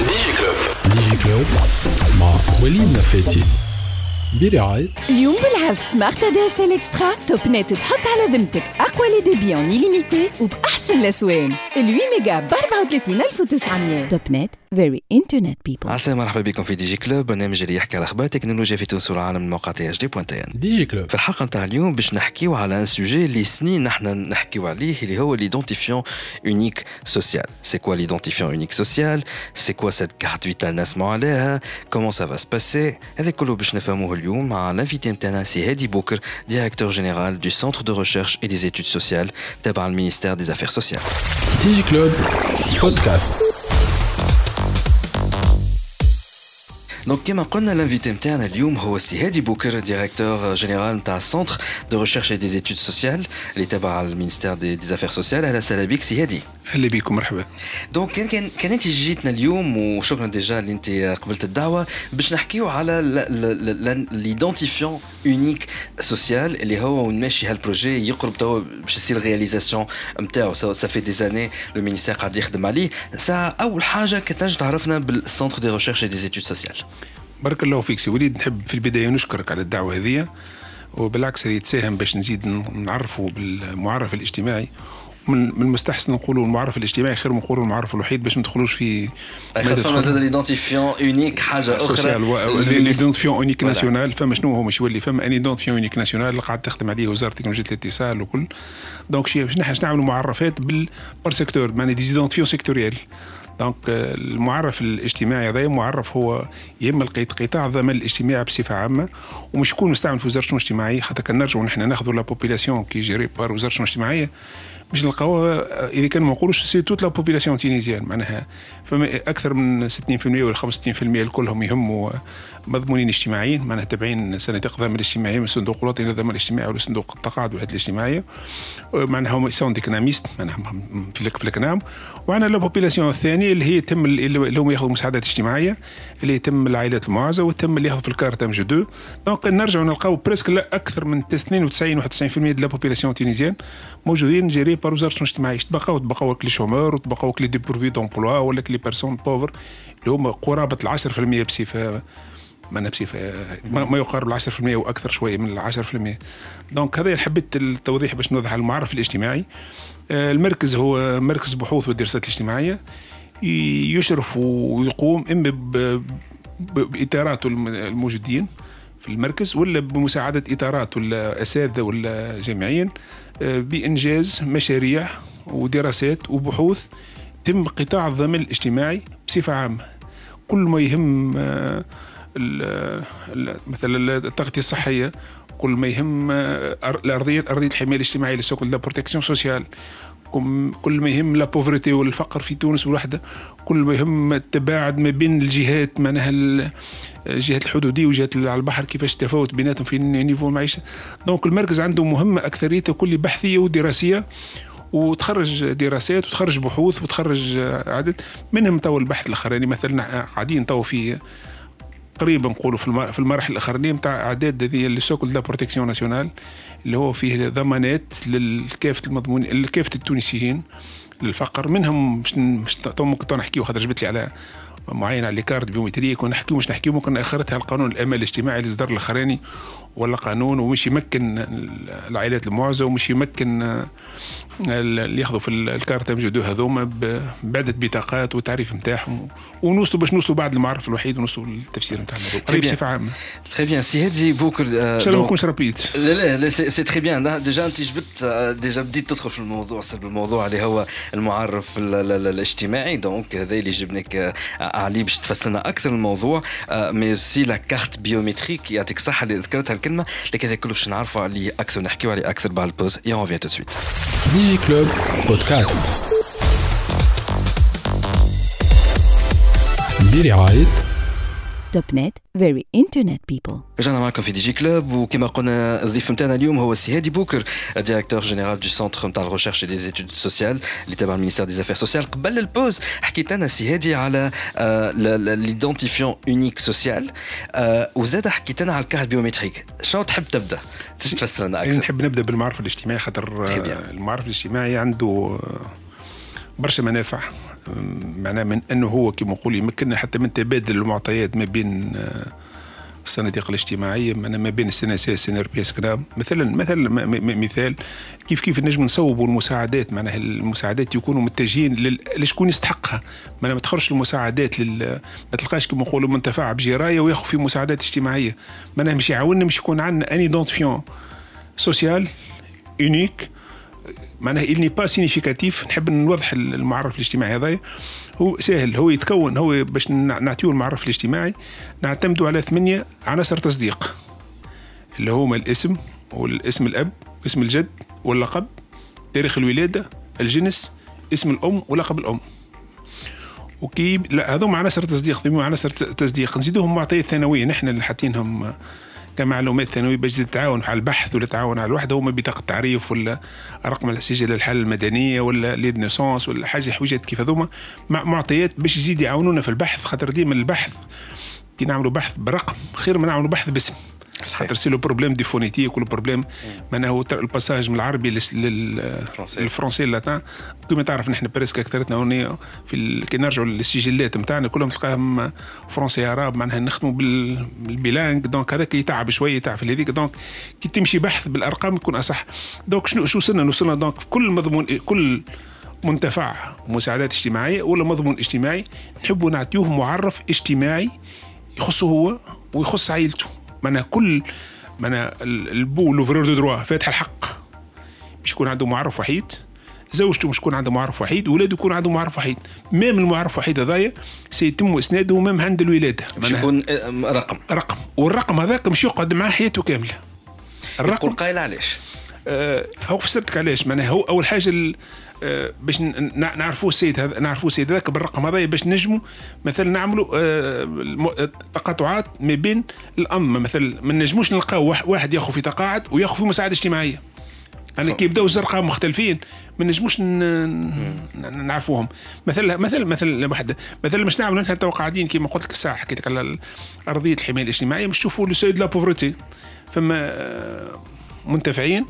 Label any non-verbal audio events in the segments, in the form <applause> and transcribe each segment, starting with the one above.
ديجي كلوب ديجي كلوب مع وليد نفاتي برعاية اليوم بالعرض Smart DSL Extra توب نت تحط على ذمتك اقوى les débits illimités وباحسن الاسوام ال 8 ميجا ب 34900 توب نت very internet people عسلامة مرحبا بكم في دي جي كلوب برنامج اللي يحكي على أخبار التكنولوجيا في تونس والعالم من موقع THD point tn ديجي كلوب في الحلقة نتاع اليوم باش نحكيو على un sujet اللي سنين نحنا نحكيو عليه اللي هو l'identifiant unique social c'est quoi l'identifiant unique social c'est quoi cette carte vitale نسمعوا عليها comment ça va se passer هذا كله باش نفهموه اليوم مع ال invité نتاعنا سي هادي بوكر directeur général du centre de recherche et des études sociales تبع ال ministère des affaires sociales DigiClub podcast donc كما قلنا ال invité نتاعنا اليوم هو السي هادي بوكر directeur général نتاع centre de recherche et des études sociales اللي تبع ال ministère des des affaires sociales أهلا وسهلا بك سي هادي أهلا بكم مرحبا donc كان كان كان انت جيتنا اليوم وشكرا déjà اللي انت قبلت الدعوه باش نحكيو على l'identifiant unique social اللي هو ونمشي هال projet يقرب توا باش يصير réalisation نتاعو ça fait des années le ministère قاعد يخدم عليه سا اول حاجة كنت تنجم تعرفنا بال centre des recherches des études sociales بارك الله فيك سي وليد نحب في البداية نشكرك على الدعوة هذه وبالعكس هذه تساهم باش نزيد نعرفوا بالمعرف الاجتماعي. من المستحسن نقولوا المعرف الاجتماعي خير من نقولوا المعرف الوحيد باش ما ندخلوش في خاصة زاد l'identifiant unique حاجة أخرى. social l'identifiant unique national فما شنو هو مش يولي فما un identifiant unique national اللي قاعد تخدم عليه وزارة تكنولوجيا الاتصال وكل. donc شي باش نعملوا معرفات بال par secteur معناها des identifiants sectoriels donc المعرف الاجتماعي هذا معرف هو يهم قطاع الضمان الاجتماعي بصفة عامة ومش يكون مستعمل في وزارة الشؤون الاجتماعية حتى كان نرجعوا نحن ناخذوا la population qui est gérée par وزارة الشؤون الاجتماعية. باش نلقاوها إذا كان ما نقولوش c'est toute la population tunisienne معناها فما أكثر من 60% ولا 65% الكلهم يهموا مضمونين اجتماعيين معناها تابعين صناديق الضمان الاجتماعي من الصندوق الوطني للضمان الاجتماعي ولا صندوق التقاعد والحيطة الاجتماعية. معناها هم سون ديكناميست معناها في في الكنام وعندنا لا بوبيلاسيون الثانية اللي هي تم اللي هم ياخذوا مساعدات اجتماعية اللي يتم العائلات المعازه وتم اللي ياخذوا في الكارت ام جو 2 دونك نرجعوا نلقاو بريسك لا أكثر من 92 91% دو لا بوبيلاسيون تونيزيان موجودين جيري بار وزاره الاجتماعيه تبقاو تبقاو لي شومور وتبقاو لي ديبورفي دومبلوا ولا لي بيرسون بوفر اللي هما قرابه ال 10% بصفه ما بصفه ما يقارب ال 10% وأكثر شوية من ال 10% دونك هذا حبيت التوضيح باش نوضح المعرف الاجتماعي المركز هو مركز بحوث والدراسات الاجتماعيه يشرف ويقوم اما باطاراته الموجودين في المركز ولا بمساعدة إطارات ولا أساتذة ولا جامعيين بإنجاز مشاريع ودراسات وبحوث تم قطاع الضمان الاجتماعي بصفة عامة. كل ما يهم مثلا التغطية الصحية كل ما يهم الأرضية أرضية الحماية الاجتماعية اللي سوق بروتكسيون سوسيال كل ما يهم لا بوفرتي والفقر في تونس والوحده كل ما يهم التباعد ما بين الجهات معناها الجهات الحدودية وجهات على البحر كيفاش تفاوت بيناتهم في نيفو المعيشه دونك المركز عنده مهمة اكثريتها كل بحثية ودراسية وتخرج دراسات وتخرج بحوث وتخرج عدد منهم تو البحث الأخراني. مثلا قاعدين تو في قريب نقولوا في المراحل الأخرانية نتاع أعداد هذه اللي سوكل لا بروتيكسيون ناسيونال اللي هو فيه ضمانات للكافة المضمون لكافة التونسيين للفقر. منهم مش مش تو ممكن نحكيو خاطر جبت لي على معين على كارد بيومتريه كنا نحكيو مش نحكيو ممكن أخرتها القانون الامان الاجتماعي اللي اصدر الأخراني ولا قانون ومش يمكن العائلات المعزة ومش يمكن اللي ياخذوا في الكارت ام هذوما بعدة بطاقات والتعريف نتاعهم ونوصلوا باش نوصلوا بعد المعرف الوحيد ونوصلوا للتفسير نتاعنا قريب بصفه عامه très bien سي هادي بوكر ان شاء الله ما نكونش rapide لا لا لا c'est très bien déjà انت جبت déjà بديت تدخل في الموضوع صلب الموضوع اللي هو المعرف الاجتماعي donc هذا اللي جبناك عليه باش تفسرنا أكثر الموضوع mais c'est la carte biométrique يعطيك الصحه اللي ذكرتها الكلمة لكن هذا كله باش نعرفوا عليه أكثر نحكيو عليه أكثر بعد ال pause et on vient tout de suite DigiClub podcast برعاية Topnet very internet people رجعنا معكم في DigiClub وكما قلنا الضيف نتاعنا اليوم هو السي هادي بوكر directeur général du centre نتاع ال recherche des études sociales اللي تبع ال ministère des affaires sociales قبل ال pause حكيت لنا سي هادي على l'identifiant unique social وزاد حكيت لنا على ال carte biométrique شنو تحب تبدا؟ تيجي تفسر لنا أكثر نحب نبدأ بالمعرف الاجتماعي خاطر المعرف الاجتماعي عنده برشا منافع. معناه من انه هو كما نقول يمكننا حتى من تبادل المعطيات ما بين آه، الصناديق الاجتماعية ما بين ال C ال CNRPS مثلا مثلا مثال كيف كيف نجم نصوبوا المساعدات معناها المساعدات يكونوا متجهين لشكون يستحقها. معناها ما تخرجش المساعدات لل ما تلقاش كما نقولوا منتفع بجراية وياخذ في مساعدات اجتماعية. معناها مش يعاوننا مش يكون عندنا un identifiant social unique معناها n'est pas significatif. نحب نوضح المعرف الاجتماعي هذا هو سهل هو يتكون. هو باش نعطيو المعرف الاجتماعي. نعتمدوا على ثمانية عناصر تصديق. اللي هما الاسم والاسم الأب واسم الجد واللقب تاريخ الولادة الجنس اسم الأم ولقب الأم. وكي لا هذوما عناصر تصديق. عناصر تصديق. نزيدوهم معطيات ثانوية. نحن اللي حاطينهم كمعلومات ثانوية باش تتعاون على البحث ولا تعاون على الوحدة هما بطاقة تعريف ولا رقم السجل الحاله المدنية ولا lieu de naissance ولا حاجة حويجات كيف هذوما. معطيات باش يزيد يعاونونا في البحث خاطر ديما البحث كي نعملوا بحث برقم خير ما نعملوا بحث باسم. خاطر c'est le problème de phonétique ولا problème معناها ال passage من العربي لل français ال latin كما تعرف نحن presque اكثرتنا هنا في كي نرجعوا للسجلات نتاعنا كلهم تلقاهم français عرب معناها نخدموا بال bilingue donc هذاك يتعب شوية يتعب في هذيك donc كي تمشي بحث بالأرقام يكون أصح. donc شنو شو وصلنا؟ وصلنا donc كل مضمون كل منتفع مساعدات اجتماعية ولا مضمون اجتماعي نحبوا نعطيوه معرف اجتماعي يخصه هو ويخص عائلته. معناها كل معناها ال ouvreur de droit فاتح الحق. مش يكون عنده معرف وحيد. زوجته مش يكون عنده معرف وحيد ولاده يكون عنده معرف وحيد. مام المعرف الوحيد هذايا سيتم إسناده مام عند الولادة. مش يكون رقم. رقم. والرقم هذاك مش يقعد معاه حياته كاملة. الرقم قايل علاش؟ آه هو فسرتك علاش؟ معناها هو أول حاجة آه، باش نعرفوا السيد هذا نعرفوا السيد هذاك بالرقم هذا باش نجموا مثلا نعملوا آه، تقاطعات ما بين الأنظمة مثلا ما نجموش نلقاو واحد ياخذ في تقاعد وياخذ في مساعدة اجتماعية. أنا كي يبداو الزرقاء مختلفين ما نجموش نعرفوهم. مثلا مثلا مثلا واحد مثلا باش نعملوا نحن تو قاعدين كيما قلت لك الساعة حكيت لك على أرضية الحماية الاجتماعية باش تشوفوا le seuil de la pauvreté فما آه، منتفعين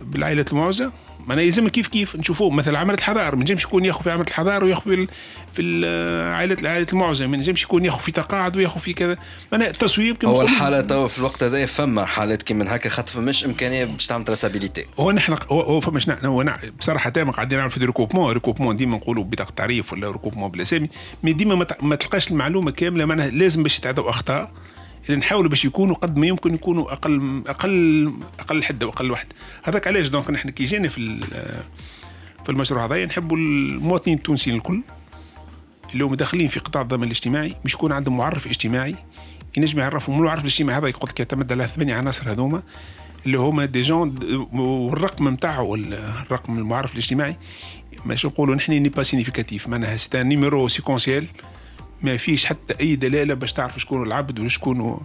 بالعائلة المعوزة. ما يلزم كيف كيف نشوفوه. مثلا عملة الحضائر ما نجمش يكون ياخذ في عملة الحضائر وياخذ في في عائلة عائلة المعوزة ما نجمش يكون ياخذ في تقاعد وياخذ في كذا. أنا التصويب هو الحالة تو في الوقت هذا فما حالات كيما هكا خاطر فماش إمكانية باش تعمل traçabilité هو نحن هو, فماش نحن هو بصراحة دائما قاعدين نعمل في recoupement recoupement ديما نقولوا بطاقه تعريف ولا recoupement بالاسامي mais ديما ما تلقاش المعلومة كاملة معناها لازم باش يتعدوا أخطاء. نحاولوا باش يكونوا قد ما يمكن يكونوا أقل أقل أقل حده واقل وحده هذاك علاش donc نحن كي جينا في في المشروع هذا نحبوا المواطنين التونسيين الكل اللي هم داخلين في قطاع الضمان الاجتماعي مش يكون عندهم معرف اجتماعي. ينجم يعرفهم المعرف الاجتماعي هذا يقول لك يعتمد على ثمانية عناصر هذوما اللي هما دي جون والرقم نتاعو الرقم المعرف الاجتماعي. ماشي نقولوا نحن ني با سينيفيكاتيف معناها سي نيميرو سيكونسيال ما فيش حتى أي دلالة باش تعرف شكون العبد ولا شكون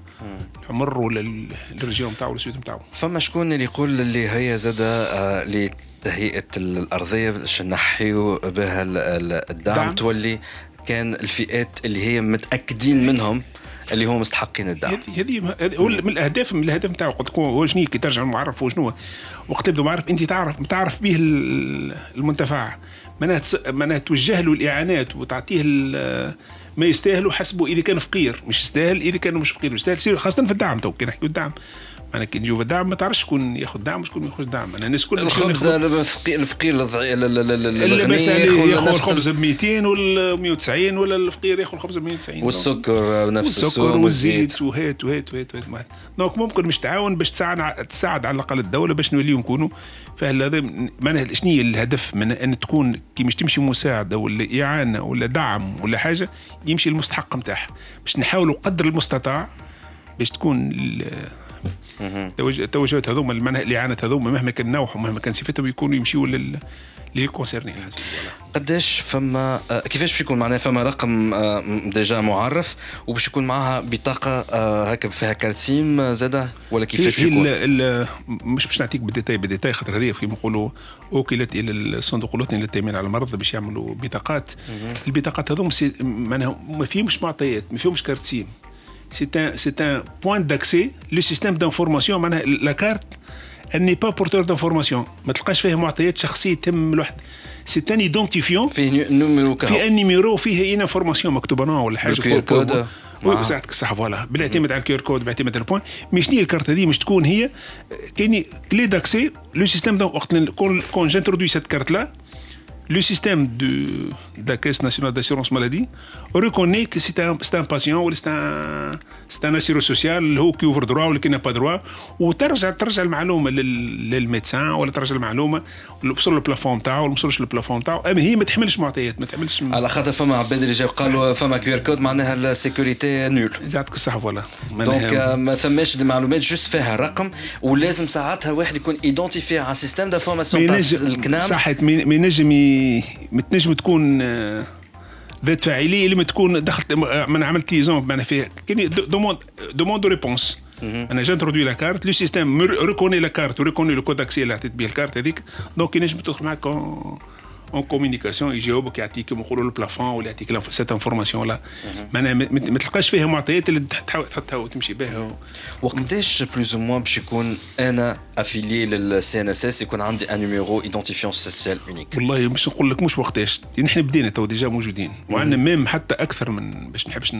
العمر ولا الرجال نتاعو ولا السويد نتاعو فما شكون اللي يقول اللي هي زادة آه لتهيئة الأرضية باش نحيو بها الدعم. دعم. تولي كان الفئات اللي هي متأكدين منهم اللي هم مستحقين الدعم. هذه هو من الاهداف من الأهداف نتاعو قلت لكم هو شنو؟ كي ترجع المعرف هو شنو؟ وقت تبدا معرف أنت تعرف تعرف به المنتفع. معناها توجه له الإعانات وتعطيه ما يستاهلوا حسبوا إذا كان فقير مش يستاهل إذا كان مش فقير مش يستاهل خاصة في الدعم تو كي نحكيو الدعم. أنا كي نجيو الدعم ما تعرفش شكون ياخذ دعم وشكون ما ياخذ دعم. أنا الناس كلها الخبز الفقير الفقير الغني ياخذ الخبز ب 200 ولا 190 ولا الفقير ياخذ الخبز ب 190 والسكر نفس السكر والزيت وهات وهات وهات وهات donc ممكن مش تعاون باش تساعد تساعد على الأقل الدولة باش نوليو نكونوا. فهذا معناها شنو الهدف من أن تكون كي مش تمشي مساعدة ولا إعانة ولا دعم ولا حاجة يمشي المستحق نتاعها باش نحاولوا قدر المستطاع باش تكون التوجهات هذوما الاعانه هذوما مهما كان نوعهم مهما كان صفتهم يكونوا يمشيوا لل les concernés قداش فما آه، كيفاش باش يكون معناها فما رقم آه، déjà معرف وباش يكون معها بطاقة آه، هكا فيها carte SIM زاده؟ ولا كيفاش يكون؟ مش باش نعطيك بالديتاي بالديتاي خاطر هذه كيما نقولوا وكلت إلى الصندوق الوطني للتأمين على المرض باش يعملوا بطاقات. البطاقات هذوما معناها ما فيهمش معطيات ما فيهمش carte SIM c'est un, c'est un point d'accès le système d'information معناها la carte elle n'est pas porteur d'information. ما تلقاش فيه معطيات شخصيه تم الواحد c'est un identifiant فيه numéro كهو في un numéro فيه اي information مكتوبه نوع ولا حاجة ال QR code. oui. ساعتك صح voilà بالاعتماد على ال QR code بالاعتماد على ال point mais شنو هي الكارت هذه مش تكون هي كاين clé d'accès le système وقت qu'on j'introduis cette carte là le système de, de la Caisse nationale d'assurance maladie reconnaît que c'est un, c'est un patient ou c'est un, c'est un assureur social هو qui ouvre droit ولا qui n'a pas droit وترجع ترجع المعلومه لل- لل médecin ولا ترجع المعلومه وصل ال plafond نتاعو ولا وصلش ال plafond نتاعو اما هي ما تحملش معطيات ما تحملش على خاطر فما عباد اللي جاو قالوا فما QR code معناها ال sécurité nulle يعطيك الصحه voilà donc ما ثماش المعلومات juste فيها رقم ولازم ساعتها واحد يكون identifié على système d'information تاع الكنام ما ما ينجم ي- ما تنجم تكون آه، ذات فاعلية لما تكون دخلت من عملت liaison معناها فيها. كاين demande demande réponse. أنا j'introduis la carte le système reconnaît la carte و reconnaît le code accès اللي عطيت به الكارت هذيك. donc ينجم تدخل معك une communication يجاوبك يعطيك كيما نقولوا ال plafond ولا يعطيك cette information là معناها ما تلقاش فيها معطيات اللي تحاول تحطها وتمشي بها وقتاش plus ou moins باش يكون أنا affilié لل CNSS يكون عندي un numéro identifiant social unique والله مش نقول لك مش وقتاش نحن بدينا تو ديجا موجودين وعندنا même حتى أكثر من باش نحبش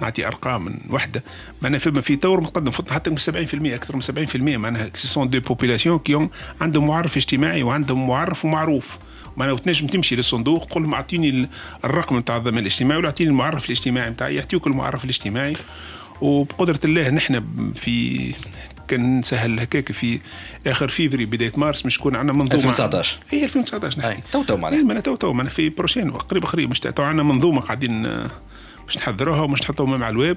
نعطي ارقام من وحده معناها فما في taux متقدم حتى من 70% أكثر من 70% معناها ces sont de population كي عندهم معرف اجتماعي وعندهم معرف ومعروف معناها وتنجم تمشي للصندوق تقول لهم اعطيني ال- الرقم نتاع الضمان الاجتماعي ولا اعطيني المعرف الاجتماعي نتاعي يعطيوك المعرف الاجتماعي. وبقدرة الله نحن في كان نسهل هكاك في آخر فيفري بداية مارس مش تكون عندنا منظومة. 2019. هي 2019 نحكي أي تو تو اي معناها تو تو معنا في prochain قريب قريب مش تو عندنا منظومة قاعدين آه، باش نحضروها ومش نحطوها مع الويب.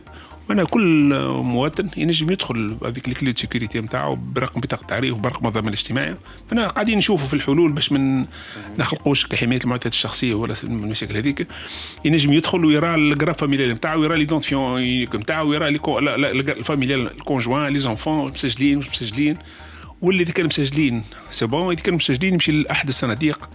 وأنا كل مواطن ينجم يدخل بهذيك ال clé de sécurité نتاعو برقم بطاقة تعريف وبرقم الضمان الاجتماعي. أنا قاعدين نشوفوا في الحلول باش من نخلقوش كحمايه المعطيات الشخصية ولا المشاكل هذيك. ينجم يدخل ويرى ال groupe familial نتاعو ويرى l'identifiant نتاعو ويرى ال familial ال conjoint les enfants مسجلين مش مسجلين. واللي إذا كانوا مسجلين c'est bon إذا كانوا مسجلين يمشي لأحد الصناديق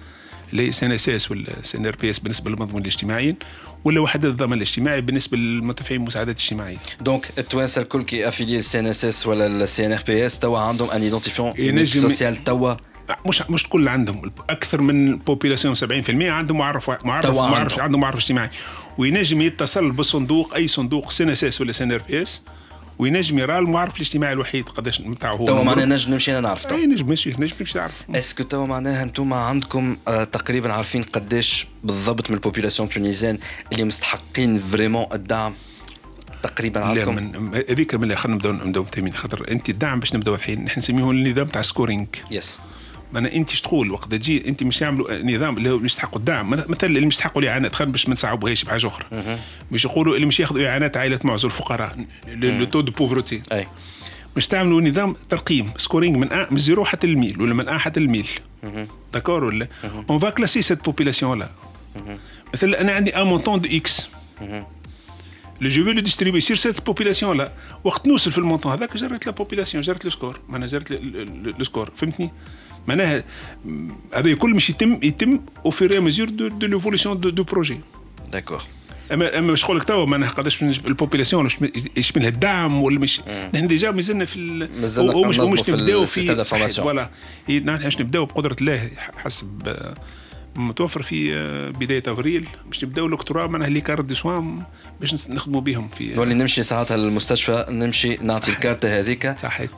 اللي سي ان اس اس ولا سي ان ار بي اس بالنسبة للمضمون الاجتماعي ولا وحدات الضمان الاجتماعي بالنسبة للمدفعين المساعدات الاجتماعية. donc التوانسه الكل كي افيلي السي ان اس اس ولا السي ان ار بي اس توا عندهم un identifiant ينجم- social توا مش مش الكل عندهم أكثر من ال population 70% عندهم معرف معرف معرف عندهم. معرف اجتماعي وينجم يتصل بالصندوق اي صندوق سي ان اس اس ولا سي ان ار بي اس وينجم يرى المعرف الاجتماعي الوحيد قداش نتاعو هو توا. معناها نجم نمشي أنا نعرف توا. أي نجم ماشي نجم مش تعرف est-ce que توا معناها أنتم عندكم آه تقريبا عارفين قداش بالضبط من ال population tunisienne اللي مستحقين vraiment الدعم؟ تقريبا عندكم؟ من هذيك من خلينا نبداو نبداو تامين خاطر أنت الدعم باش نبداو الحين. نحن نسميه النظام تاع scoring يس معناها انت تقول وقت تجي انت مش يعملوا نظام اللي هو يستحقوا الدعم. مثلا اللي مش يستحقوا الإعانات خلينا باش ما نصعبوهاش بحاجة أخرى. مش يقولوا اللي مش ياخذوا إعانات عائلة معزول الفقراء le taux de pauvreté. أي. مش تعملوا نظام ترقيم scoring من أ من zéro حتى الميل ولا من أ حتى الميل. d'accord ولا؟ on va classer cette population-là مثلا أنا عندي un montant de X le jour le distribuer sur cette population-là وقت نوصل في ال montant هذاك جريت la population جريت le score معناها جريت le score فهمتني؟ معناها هذا الكل مش يتم يتم au fur et à mesure de de l'évolution de du projet d'accord أما أما باش نقول لك توا معناها قداش ال population مش يشملها الدعم ولا مش؟ نحن déjà مازلنا في ال- مازلنا ومش ومش في نبداو في voilà. نحن باش نبداو بقدرة الله حسب آه، متوفر في آه، بداية أفريل. باش نبداو الدكتوراه معناها les cartes de soins باش نخدموا بهم في نولي نمشي ساعتها للمستشفى نمشي نعطي. الكارت هذيك. صحيح.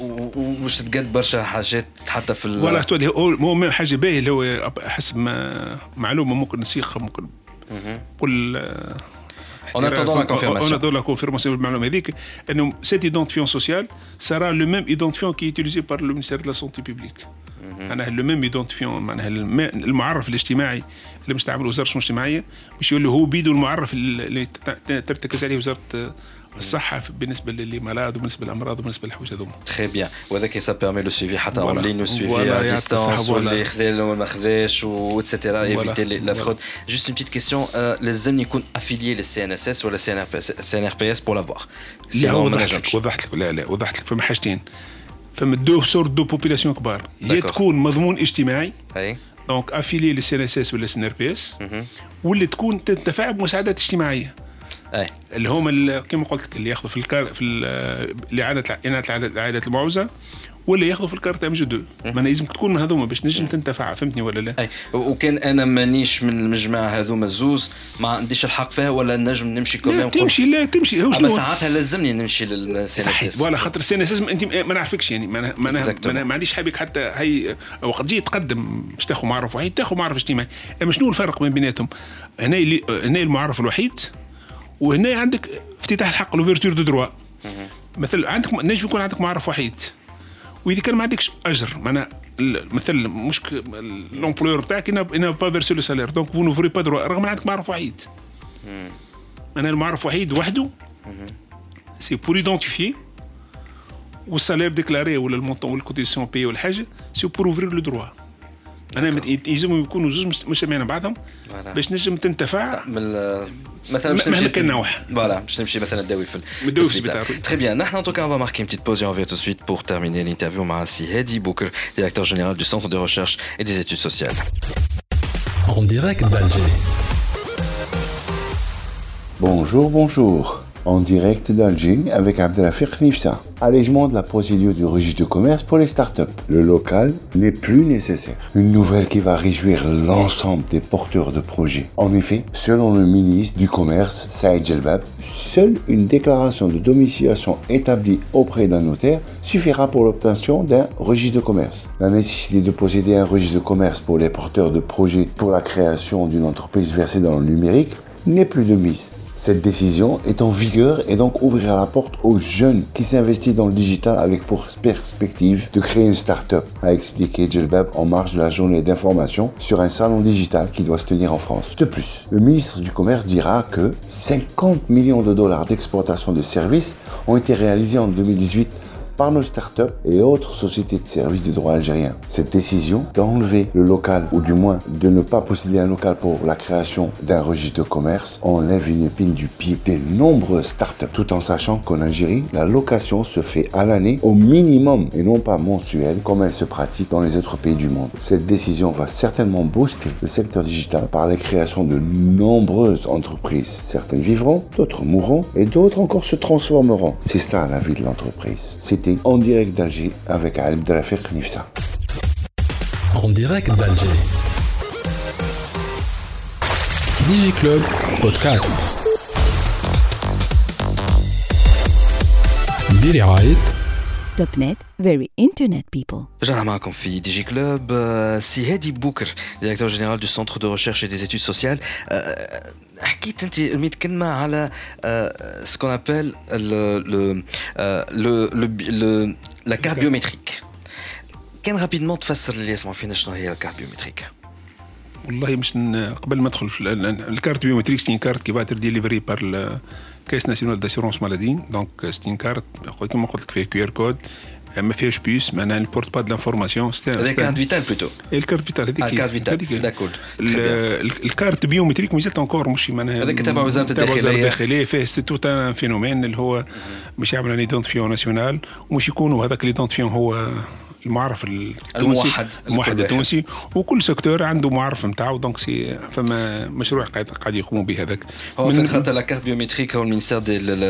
ومش تقد برشا حاجات حتى في ال- ولا تولي هو حاجة باهيه اللي هو حسب ما معلومه ممكن نسيخها ممكن كل آه، On attendant la confirmation. On attend la confirmation بالمعلومه هذيك انه cet identifiant social sera le même identifiant qui est utilisé par le ministère de la santé publique. معناها le même identifiant معناها الم- المعرف الاجتماعي اللي مش تعمل وزاره الشؤون الاجتماعيه مش يقول له هو بيدو المعرف اللي ترتكز عليه وزاره الصحة بالنسبة للي مرض وبالنسبة للأمراض وبالنسبة للحوايج هذوما. très bien وهذاك ça permet le suivi حتى. en ligne وال suivi Voilà, à distance الصحة, واللي. خذا وما ما خذاش و et cetera éviter la. fraude juste une petite question لازم يكون افيليي للسي ان اس اس ولا سي ان ار بي اس بور لافوار لا وضحت لك وضحت لك لا لا وضحت لك فما حاجتين فما deux sortes de population كبار يا. تكون مضمون اجتماعي دونك افيلي للسي ان اس اس ولا سي ار بي اس واللي تكون تنتفع بمساعدات اجتماعية اي اللي ال- كما قلت لك اللي ياخذوا في الكار في ال- الاعاده اعاده العائلات المعوزه ولا ياخذوا في الكارت ام جي 2 معناها لازم تكون من هذوما باش نجم تنتفع فهمتني ولا لا؟ اي وكان أنا مانيش من المجموعه هذوما الزوز ما عنديش الحق فيها ولا نجم نمشي كمان تمشي لا تمشي. هو أما شنو؟ ساعاتها لازمني نمشي للسي إن إس فوالا خاطر السي إن إس انت ما نعرفكش يعني. ما ما. ما عنديش حابك حتى هي وقت. تجي تقدم باش تاخذ معرف وحيد تاخذ معرف اجتماعي. اما شنو الفرق بين بيناتهم؟ هنا هنا المعرف الوحيد وهنا عندك افتتاح الحق l'ouverture de droits مثل عندك نجم يكون عندك معرف وحيد. وإذا كان ما عندكش أجر معناها ال- مثل مشك l'employeur بتاعك أنا أنا pas versé le salaire donc vous n'ouvrez pas droit رغم عندك معرف وحيد. أنا المعرف وحيد وحده c'est pour identifier وال salaire déclaré ولا ال montant ولا ال cotisation payée ولا حاجة c'est pour ouvrir le droit انا مت- يلزموا يكونوا زوج مش- مش بين بعضهم فوالا. باش نجم تنتفع من ال- مثلا باش مهما نمشي كان نوع. فوالا باش نمشي مثلا نداوي في نداوي في السبيطار. Très bien. نحن en tout cas on va marquer une petite pause et on revient tout de suite pour terminer l'interview مع سي هادي بوكر directeur général du centre de recherche et des études sociales. En direct d'Alger. Bonjour, bonjour. En direct d'Alger avec Abdelafir Nifsa. Allègement de la procédure du registre de commerce pour les startups. Le local n'est plus nécessaire. Une nouvelle qui va réjouir l'ensemble des porteurs de projets. En effet, selon le ministre du Commerce, Saïd Jelbab, seule une déclaration de domiciliation établie auprès d'un notaire suffira pour l'obtention d'un registre de commerce. La nécessité de posséder un registre de commerce pour les porteurs de projets pour la création d'une entreprise versée dans le numérique n'est plus de mise. Cette décision est en vigueur et donc ouvrira la porte aux jeunes qui s'investissent dans le digital avec pour perspective de créer une start-up, a expliqué Jelbab en marge de la journée d'information sur un salon digital qui doit se tenir en France. De plus, le ministre du Commerce dira que 50 millions de dollars d'exportation de services ont été réalisés en 2018 par nos startups et autres sociétés de services de droit algérien. Cette décision d'enlever le local, ou du moins de ne pas posséder un local pour la création d'un registre de commerce, enlève une épine du pied des nombreuses startups, tout en sachant qu'en Algérie, la location se fait à l'année au minimum et non pas mensuelle comme elle se pratique dans les autres pays du monde. Cette décision va certainement booster le secteur digital par la création de nombreuses entreprises. Certaines vivront, d'autres mourront et d'autres encore se transformeront. C'est ça la vie de l'entreprise C'était en direct d'Alger avec Abdelafir Nifsa. En direct d'Alger. Digi Club Podcast. برعاية توب نت very internet people. رجعنا معكم في دي جي كلوب آه، سي هادي بوكر ديريكتور جينيرال دو سنتر دو ريشيرش اي دي زيتود سوسيال حكيت انت 100 كلمه على سكون ابل لا كارت بيومتريك كان رابيدمون تفسر اللي يسمعوا فينا شنو هي الكارت بيومتريك والله مش ن- قبل ما ادخل في ال- ال- الكارت بيومتريك سي كارت كي فاتر ديليفري بار caisse nationale d'assurance maladie donc c'est une carte كيما قلت لك فيها QR code ما فيهاش puce معناها n'porte pas de l'information هذا carte vitale plutôt ال carte vitale هذيك آه، ال carte vitale. هذيك. d'accord. ال- Très bien. ال- ال carte biométrique مازالت encore مش معناها هذاك تبع وزارة تبع وزارة الداخلية. الداخليه فيه c'est tout un phénomène اللي هو مش يعمل un identifiant national ومش يكونوا هذاك ال identifiant هو المعرف التونسي الموحد الموحد. التونسي. وكل secteur عنده معرف نتاعو donc c'est فما مشروع قاعد قاعد يقوموا به هذاك. هو من- في خاطر la carte biométrique هو ال ministère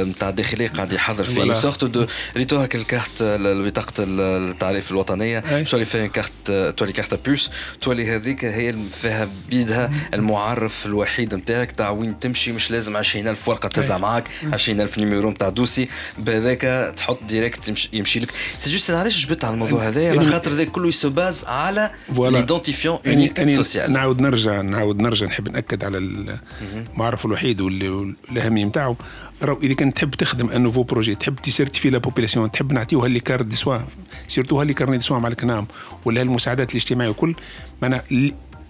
نتاع الداخليه قاعد يحضر فيه. Voilà. sorte de retour هاك الكارت ال- بطاقة ال- التعريف الوطنية. تولي فيها كارت تولي carte à puce تولي هذيك هي فيها بيدها المعرف الوحيد نتاعك تاع وين تمشي مش لازم 20000 ورقة تهزها معاك. 20000 numéro نتاع dossier. بهذاك تحط direct يمشي, لك. c'est juste علاش جبت على الموضوع هذا؟ على يعني- خاطر ذاك كله يسو على. l'identifiant يعني unique يعني social نعاود نرجع نعاود نرجع نحب نأكد على المعرف الوحيد والأهمية نتاعو. راهو إذا كنت تحب تخدم un nouveau projet تحب ت certifier la population تحب نعطيوها les cartes de soins surtout هاللي carnet de soins مع ال CNAM ولا المساعدات الاجتماعية وكل معناها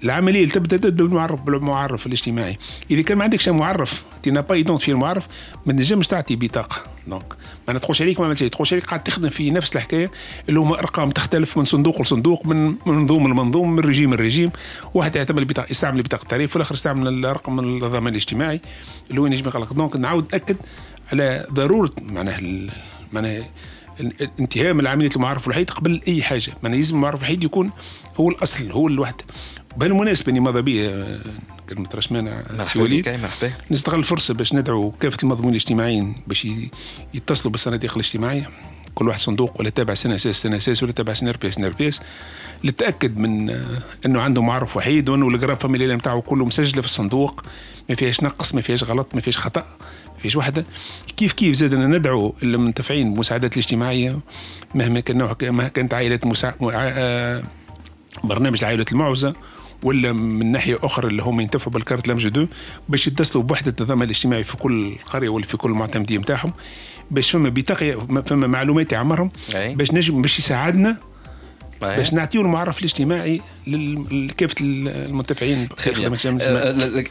العملية تبدأ بالمعرف بالمعرف الاجتماعي. إذا كان ما عندكش معرف t'es pas identifié المعرف ما تنجمش تعطي بطاقة. donc ما تخش عليك ما عملت شيء تخش عليك قاعد تخدم في نفس الحكاية اللي هما أرقام تختلف من صندوق لصندوق من مضمون لمضمون من régime ل régime. واحد يعتمد بطاقه يستعمل بطاقة التعريف والآخر يستعمل الرقم الضمان الاجتماعي اللي هو ينجم يقلق donc نعاود نأكد على ضرورة معناها معناها الانتهاء من عمليه المعرف الوحيد قبل أي حاجة. معناها لازم المعرف الوحيد يكون هو الأصل هو الوحدة. بالمناسبه اني ماذا بي آه، كلمه رشمانه سي مرحبا وليد نستغل الفرصة باش ندعو كافة المضمون الاجتماعيين باش يتصلوا بالصناديق الاجتماعية. كل واحد صندوق ولا تابع CNSS CNSS ولا تابع CNRPS CNRPS للتاكد من آه، أنه عنده معرف وحيد وأنه ال groupe familial نتاعو كله مسجلة في الصندوق. ما فيهاش نقص ما فيهاش غلط ما فيهاش خطأ ما فيهاش وحدة. كيف كيف زادنا ندعو المنتفعين بالمساعدات الاجتماعية؟ مهما كان نوع مهما كانت عائله مسا... آه، برنامج عائله المعوزة ولا من ناحية أخرى اللي هم ينتفعوا بال carte l'AM deux باش يتصلوا بوحدة النظام الاجتماعي في كل قرية ولا في كل معتمدية نتاعهم باش فما بطاقه فما معلومات يعمرهم باش نجم باش يساعدنا باش نعطيو المعرف الاجتماعي لكافه المنتفعين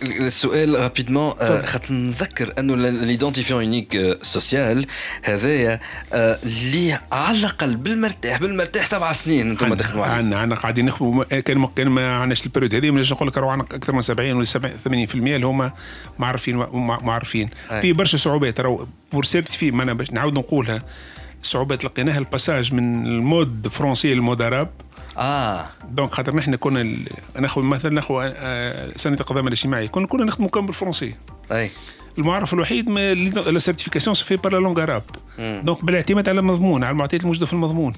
السؤال rapidement خاطر نذكر أنه l'identifiant unique social هذايا اللي على الاقل بالمرتاح بالمرتاح سبع سنين أنتم تخدموا عليه. عندنا عندنا قاعدين نخدموا كان كان ما عندناش ال période هذه نجم نقول لك عندنا أكثر من 70 ولا 80% اللي هما معرفين معرفين. في برشا صعوبات راهو pour certifier ما أنا باش نعاود نقولها. صعوبات لقيناها ال passage من ال mode français لل mode arabe آه. donc خاطر نحن كنا ناخذ مثلا ناخذ آه، سنه الضمان الاجتماعي. كنا كنا نخدموا كان بالفرنسي أي. المعرف الوحيد la certification se fait par la langue arabe donc بالاعتماد على المضمون على المعطيات الموجودة في المضمون.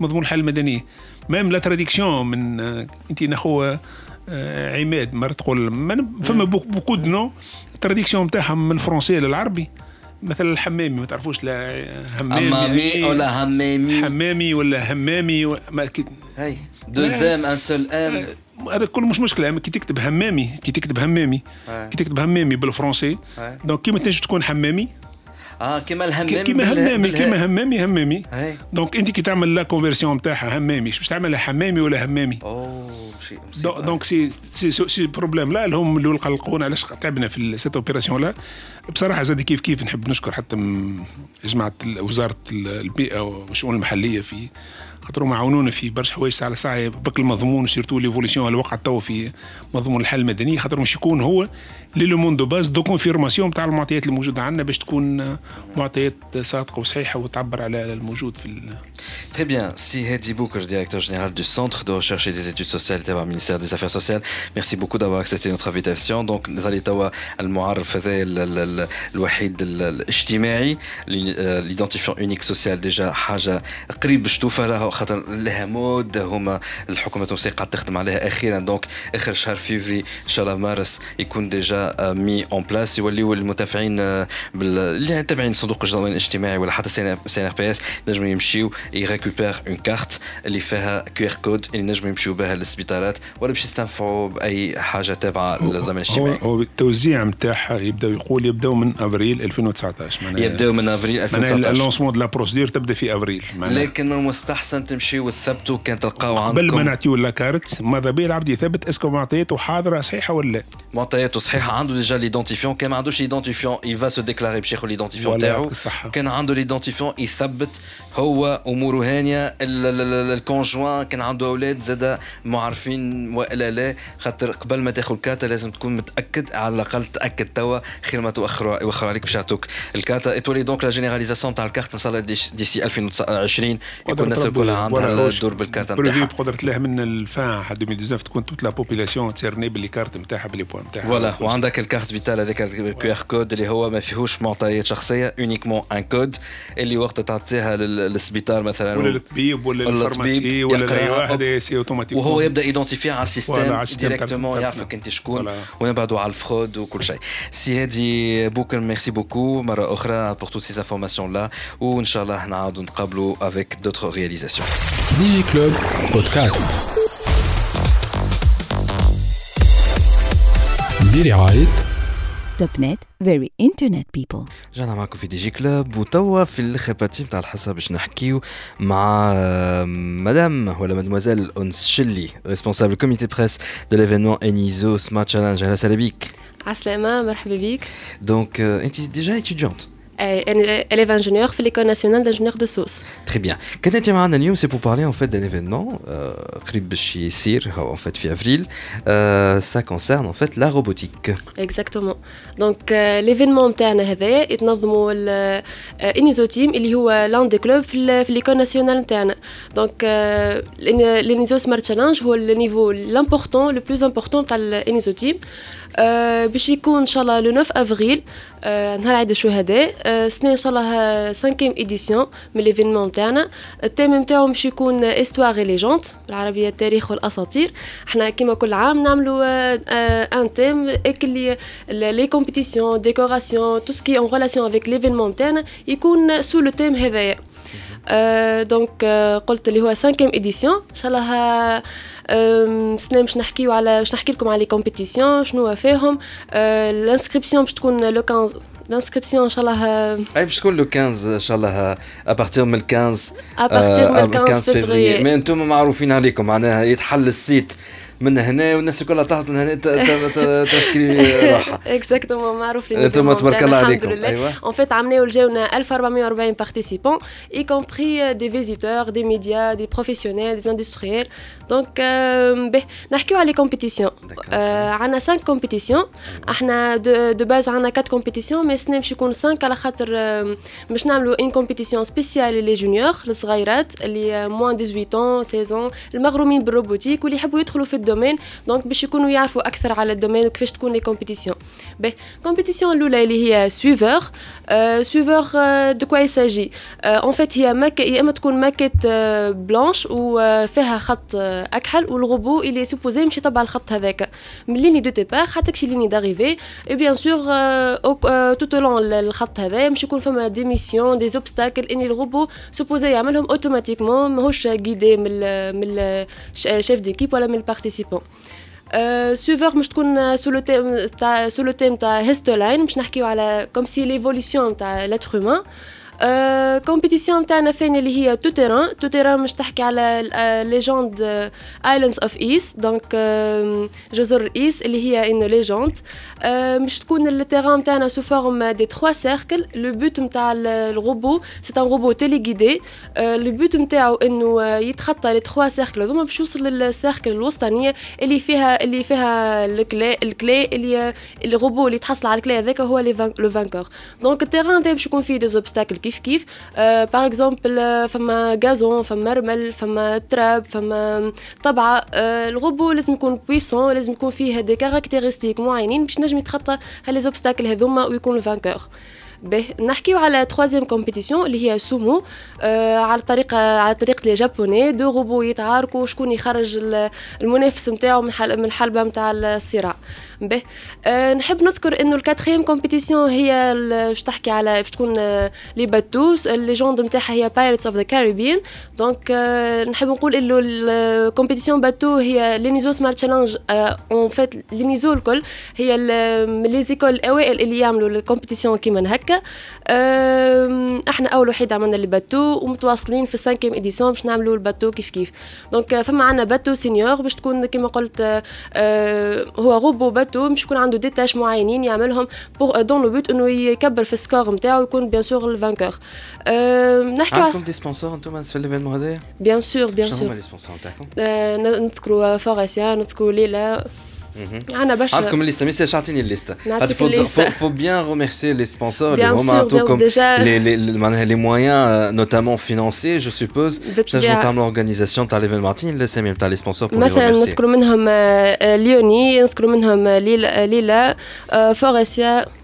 مضمون الحاله المدنيه même la traduction من آه، انت ناخو آه، عماد مرة تقول فما beaucoup de noms؟ ال traduction نتاعهم من الفرنسي للعربي. مثلا الحمامي ما تعرفوش لا همامي ولا همامي حمامي ولا همامي و... ما كي... هاي deux m un seul m. هذا كله مش مشكلة كي تكتب همامي كي تكتب همامي كي تكتب همامي بالفرنسي donc كيما تنجم تكون حمامي آه كيما الهمامي كيما همامي كيما همامي همامي. donc انت كي تعمل la conversion نتاعها همامي باش تعملها حمامي ولا همامي؟ أوه شيء donc ces ces ces problèmes-là هم اللي قلقونا علاش تعبنا في cette opération-là؟ بصراحة زاد كيف كيف نحب نشكر حتى جماعة وزارة البيئة والشؤون المحلية في خاطر هما عاونونا في برشا حوايج ساعة ساعه بك المضمون surtout l'évolution اللي وقعت توا في مضمون الحاله المدنيه خاطر مش يكون هو l'élément de base de confirmation تاع المعطيات الموجوده عندنا باش تكون معطيات صادقة وصحيحة وتعبر على الموجود في Très bien. Si Hedi Bouker, directeur général du Centre de recherche et des études sociales du ministère des Affaires sociales, merci beaucoup d'avoir accepté. Donc, نضالي توا المعرف هذا الوحيد الاجتماعي l'identifiant unique social déjà حاجة قريب توفى لها خاطر لها مدة هما الحكومة التونسيه قاعدة تخدم عليها أخيرا donc اخر شهر فيفري ان شاء الله مارس يكون déjà mis en place يوليو المتابعين اللي تابعين صندوق الضمان الاجتماعي ولا حتى سي إن ار بي إس نجموا يمشيو ي récupérer une carte اللي فيها QR code اللي نجموا يمشيو بها للسبيطارات ولا باش يستنفعوا بأي حاجة تابعة للضمان الاجتماعي. هو التوزيع نتاعها يبدا يقول يبداو من أفريل 2019 معناها يبداو من أفريل 2019 معناها ال lancement de la procédure تبدأ في أفريل. لكن من المستحسن تمشيو وتثبتوا كان تلقاو عندكم قبل ما نعطيو la carte ماذا بيا العبد يثبت est-ce que معطياته حاضرة صحيحة ولا لا؟ معطياته صحيحة عنده déjà l'identifiant كان ما عندوش l'identifiant il va se déclarer باش ياخذ l'identifiant تاعو كان عنده l'identifiant يثبت هو اموره هانيه ال conjoint كان عنده أولاد زاد معرفين والا لا خاطر قبل ما تاخذ الكارت لازم تكون متاكد على الاقل تاكد توا خير ما تؤخروا يوخروا عليك باش يعطوك الكارت اتولي donc la généralisation تاع الكارت ان شاء الله d'ici 2020 يكون الناس الكل عندها الدور بالكارت نتاعها بقدرة الله من la fin 2019 تكون toute la population tunisienne ب les cartes نتاعها ب les points نتاعها voilà وعندك ال carte vitale هذاك ال QR code اللي هو ما فيهوش معطيات شخصية uniquement un code اللي وقت تعطيها للسبيطار مثلا ولا للطبيب ولا لل pharmacie ولا لأي واحد c'est automatique وهو يبدأ identifié على ال système directement يعرفك أنت شكون ونبعدوا على ال fraude وكل شيء. سي هادي بوكر merci beaucoup. مرة أخرى pour toutes ces informations-là وإن شاء الله نعاودوا نتقابلوا avec d'autres réalisations DigiClub Podcast برعاية Topnet very internet people رجعنا معكم في DigiClub وتوا في الآخر partie نتاع الحصة باش نحكيو مع مدام ولا مادموزيل انس شلي responsable comité presse de l'événement Eniso Smart Challenge أهلا وسهلا بيك. عسلامة مرحبا بك donc أنت déjà étudiante élève ingénieur في l'école nationale d'ingénieurs de Sousse. Très bien. Quand tu معنا اليوم c'est pour parler en fait d'un événement قريب باش يصير en fait في avril. Euh, ça concerne en fait la robotique. Exactement. Donc euh, l'événement نتاعنا هذا يتنظموا الانيزو تيم اللي هو لان دي كلوب في l'école nationale نتاعنا. Donc الانيزو سمارت تشالنج هو النيفو l'important le plus important تاع الانيزو تيم. باش يكون ان شاء الله لو 9 افريل آه نهار عيد الشهداء. آه سنة إن شاء الله cinquième édition من l'événement تاعنا ال thème نتاعو باش يكون histoire et légendes بالعربية التاريخ والأساطير. إحنا كيما كل عام نعملوا un thème avec les les compétitions décoration tout ce qui est en relation avec l'événement تاعنا يكون sous le thème هذايا. donc قلت اللي هو 5 édition ان شاء الله سنة باش نحكيو على باش نحكي لكم على les compétitions شنو فيهم. ال inscription باش تكون le 15 ال inscription ان شاء الله أي باش تكون le 15 ان شاء الله à partir من 15 à partir من 15 فيفري mais أنتم معروفين عليكم معناها يتحل ال site. من هنا والناس كلها تهبط من هنا ت inscrire <laughs> روحها. exactement معروف لي أنتم تبارك الله عليكم. ايوا en fait عملناو جاونا 1440 participants y compris des visiteurs des médias des professionnels des industriels donc باهي نحكيو على les compétitions عندنا 5 compétitions إحنا de base عندنا 4 compétitions mais سنه باش يكون 5 على خاطر باش نعملوا une compétition spéciale les juniors الصغيرات اللي moins 18 16 المغرومين بال robotique واللي يحبوا يدخلوا في ال domaine donc باش يكونوا يعرفوا أكثر على ال domaine وكيفاش تكون les compétitions باهي compétition الأولى اللي هي suiveur suiveur de quoi il s'agit en fait هي maq يا إما تكون ماكيت blanche وفيها خط أكحل والغوبو اللي supposé يمشي تبع الخط هذاك. من ligne de départ حتى كشي ligne d'arrivée et bien sûr tout le long الخط هذا باش يكون فما des missions des obstacles اني ال robot supposé يعملهم automatiquement ماهوش guidé من من chef d'équipe ولا من ال participant suiveur مش تكون sous le thème تاع sous le thème تاع History Line باش نحكيو على comme si l'évolution تاع l'être humain compétition نتاعنا الثانية اللي هي tout-terrain tout-terrain مش تحكي على légende Islands of Ice donc جزر ايس اللي هي une légende مش تكون ال terrain نتاعنا sous forme de trois cercles le but نتاع ال robot c'est un robot téléguidé le but نتاعو إنه يتخطى les trois cercles هذوما باش يوصل لل cercle الوسطانية اللي فيها اللي فيها ال clé ال clé اللي الروبو اللي تحصل على ال clé هذاك هو le vainqueur donc ال terrain باش يكون فيه des obstacles كيف كيف. par exemple فما gazon فما رمل فما تراب فما طبعة. الغبو لازم يكون puissant لازم يكون فيه des caractéristiques معينين باش نجم يتخطى ها les obstacles هذوما ويكون ال vainqueur باهي. نحكيو على troisième compétition اللي هي sumo آه على طريقه على طريقة les japonais deux robots يتعاركوا شكون يخرج المنافس نتاعو من من الحلبة نتاع الصراع. باهي. أه نحب نذكر إنه ال quatrième compétition هي باش تحكي على باش تكون les bateaux ال légende نتاعها هي Pirates of the Caribbean donc أه نحب نقول إنه ال compétition bateau هي l'ENISo Smart Challenge en fait l'ENISo الكل. هي les écoles الاوائل اللي يعملوا ال compétition كيما هكا أه إحنا أول وحيد عملنا les bateaux ومتواصلين في ال cinquième édition باش نعملوا ال bateau كيف كيف. donc فما عندنا bateau senior باش تكون كيما قلت أه هو robot bateau باش يكون عنده des tâches معينين يعملهم pour dans le but إنه يكبر في ال score نتاعو ويكون bien sûr ال vainqueur نحكيو عندكم des sponsors أنتم في ال événement هذايا bien sûr bien sûr شنو هما les sponsors نتاعكم؟ نذكروا فوراسيا نذكروا ليلى. عندنا برشا عندكم الليسته message اعطيني الليسته نعطيك الليسته faut bien remercier les sponsors اللي هما عطوكم les معناها les moyens notamment financiers je suppose باش نجمو تعملوا organisation تاع l'événement الاسامي نتاع les sponsors مثلا نذكروا منهم ليوني نذكروا منهم ليلا فوريسيا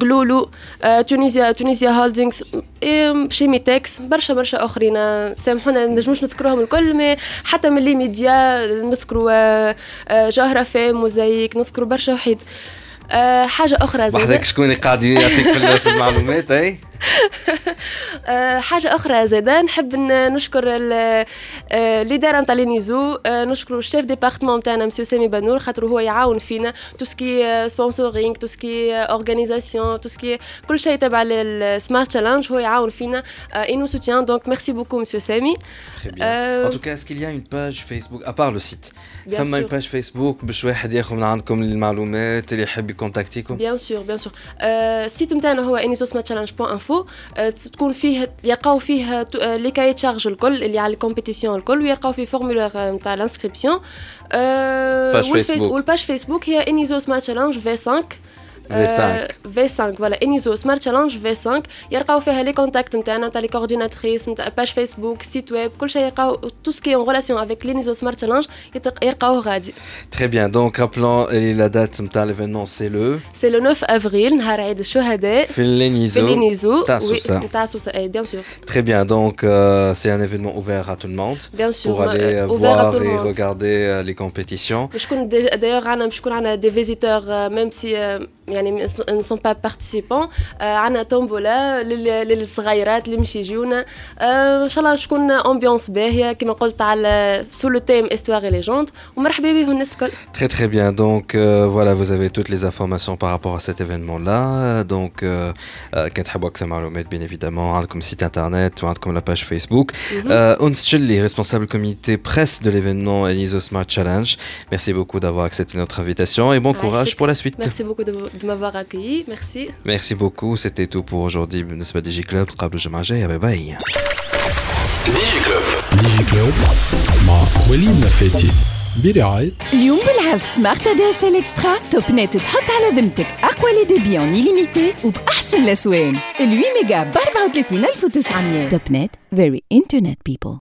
قلولو تونيزيا تونيزيا هولدينغز شيميتكس برشا برشا أخرين سامحونا نجموش نذكروهم الكل مي حتى من لي ميديا نذكروا جوهره فام موزايك نذكروا برشا وحيد. أه حاجة أخرى زاد وحدك شكون قاعد يعطيك في المعلومات أه <laughs> حاجة أخرى زاد نحب نشكر الإدارة نتاع l'ENISo. أه نشكر ال chef département نتاعنا مسيو سامي بنور خاطر هو يعاون فينا. توسكي سبونسورينغ توسكي اورغانيزاسيون توسكي كل شيء تبع ال Smart Challenge هو يعاون فينا. il nous soutient donc merci beaucoup monsieur سامي. En tout cas, est-ce qu'il y a une page Facebook, à part le site? فما une page Facebook باش واحد ياخذ من عندكم المعلومات اللي يحب ي contacte كم. bien sûr bien sûr ال site نتاعنا هو انيزوسماتشالنج.info تكون فيه يلقاو فيه les cahiers de charge الكل اللي على ال compétition الكل ويلقاو فيه formulaire نتاع ال inscription page Facebook وال page Facebook هي ENISo Smart Challenge V5 V5 V5 voilà ENISo Smart Challenge V5 يلقاو فيها les contacts نتاعنا نتاع les coordinatrices نتاع page Facebook site web كل شيء يلقاو tout ce qui est en relation avec l'ENISo Smart Challenge يلقاوه غادي Très bien, donc rappelons la date de l'événement, c'est le c'est le 9 افريل نهار عيد الشهداء في l'ENISo في l'ENISo تاع سوسة. تاع سوسه et bien sûr Très bien, donc euh, c'est un événement ouvert à tout le monde bien sûr pour aller euh, ouvert voir tout et le monde regarder euh, les compétitions. باش يكون دايوغ عنا باش يكون عنا دي فيزيتور ميم سي يعني ne sont pas participants عنا تومبولا للصغيرات اللي مش يجيونا ان شاء الله تكون امبيونس باهيه كما قلت على سو لو تيم استوار اي ليجوند ومرحبا بهم الناس الكل Très très bien, donc euh, voilà, vous avez toutes les informations par rapport à cet événement-là. Donc, euh, euh, كان تحبوا أكثر معلومات bien évidemment, عندكم site internet وعندكم la page Facebook. Euh, Ons Chilli, responsable comité presse de l'événement Eniso Smart Challenge. Merci beaucoup d'avoir accepté notre invitation et bon Ah, courage c'est- pour la suite. Merci beaucoup de, de m'avoir accueilli. Merci. Merci beaucoup, c'était tout pour aujourd'hui. بالنسبة دي جي كلوب قبل الجمعة الجاية باي باي. ديجي كلوب مع وليد نفاتي برعاية اليوم بالعرض سمارت ادي اس ال اكسترا توب نت تحط على ذمتك اقوى لي ديبي اون ليميتي وباحسن الاسوان ال 8 ميجا ب 34900 توب نت فيري انترنت بيبل